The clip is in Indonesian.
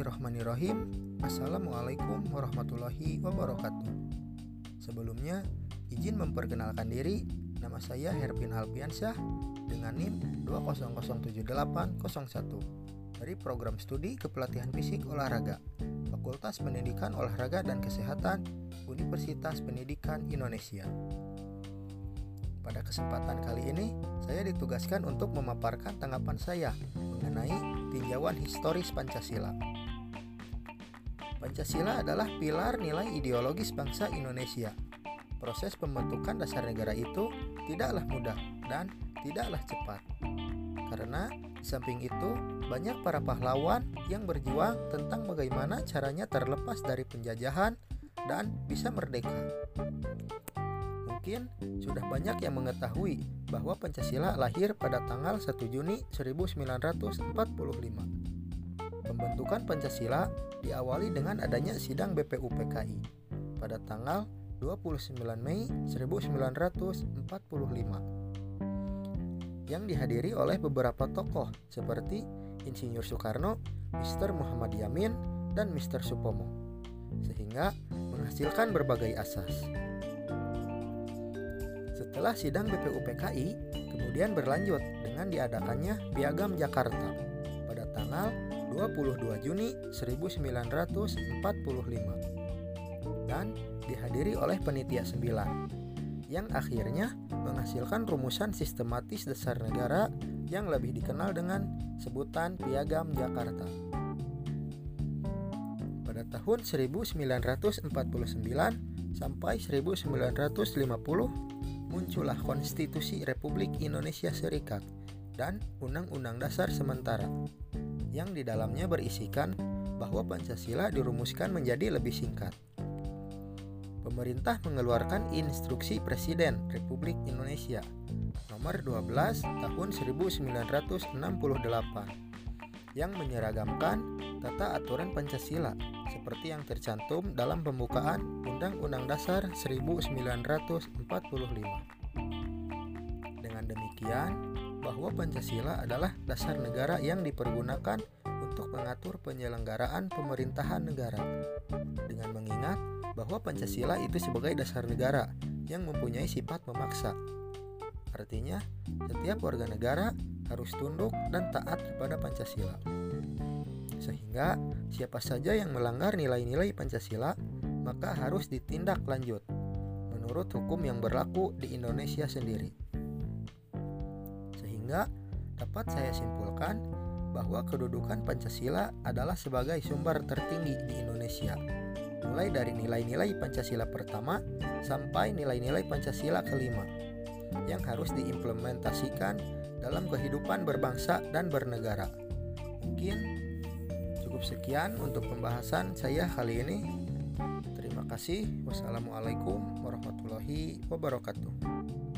Bismillahirrahmanirrahim. Assalamualaikum warahmatullahi wabarakatuh. Sebelumnya izin memperkenalkan diri. Nama saya Herpin Alpiansyah Dengan NIM 2007801 Dari program studi kepelatihan fisik olahraga Fakultas Pendidikan Olahraga dan Kesehatan Universitas Pendidikan Indonesia. Pada kesempatan kali ini, saya ditugaskan untuk memaparkan tanggapan saya mengenai tinjauan historis Pancasila. Pancasila adalah pilar nilai ideologis bangsa Indonesia. Proses pembentukan dasar negara itu tidaklah mudah dan tidaklah cepat. Karena di samping itu, banyak para pahlawan yang berjuang tentang bagaimana caranya terlepas dari penjajahan dan bisa merdeka. Mungkin sudah banyak yang mengetahui bahwa Pancasila lahir pada tanggal 1 Juni 1945. Pembentukan Pancasila diawali dengan adanya sidang BPUPKI pada tanggal 29 Mei 1945 yang dihadiri oleh beberapa tokoh seperti Insinyur Soekarno, Mr. Muhammad Yamin, dan Mr. Supomo sehingga menghasilkan berbagai asas. Setelah sidang BPUPKI, kemudian berlanjut dengan diadakannya Piagam Jakarta pada tanggal 22 Juni 1945 dan dihadiri oleh penitia 9 yang akhirnya menghasilkan rumusan sistematis dasar negara yang lebih dikenal dengan sebutan Piagam Jakarta. Pada tahun 1949 sampai 1950 muncullah Konstitusi Republik Indonesia Serikat dan Undang-Undang Dasar sementara yang di dalamnya berisikan bahwa Pancasila dirumuskan menjadi lebih singkat. Pemerintah mengeluarkan Instruksi Presiden Republik Indonesia nomor 12 tahun 1968 yang menyeragamkan tata aturan Pancasila seperti yang tercantum dalam pembukaan Undang-Undang Dasar 1945. Dengan demikian, bahwa Pancasila adalah dasar negara yang dipergunakan untuk mengatur penyelenggaraan pemerintahan negara. Dengan mengingat bahwa Pancasila itu sebagai dasar negara yang mempunyai sifat memaksa. Artinya, setiap warga negara harus tunduk dan taat kepada Pancasila sehingga siapa saja yang melanggar nilai-nilai Pancasila maka harus ditindak lanjut menurut hukum yang berlaku di Indonesia sendiri. Sehingga dapat saya simpulkan bahwa kedudukan Pancasila adalah sebagai sumber tertinggi di Indonesia, mulai dari nilai-nilai Pancasila pertama sampai nilai-nilai Pancasila kelima yang harus diimplementasikan dalam kehidupan berbangsa dan bernegara. Mungkin cukup sekian untuk pembahasan saya kali ini. Terima kasih. Wassalamualaikum warahmatullahi wabarakatuh.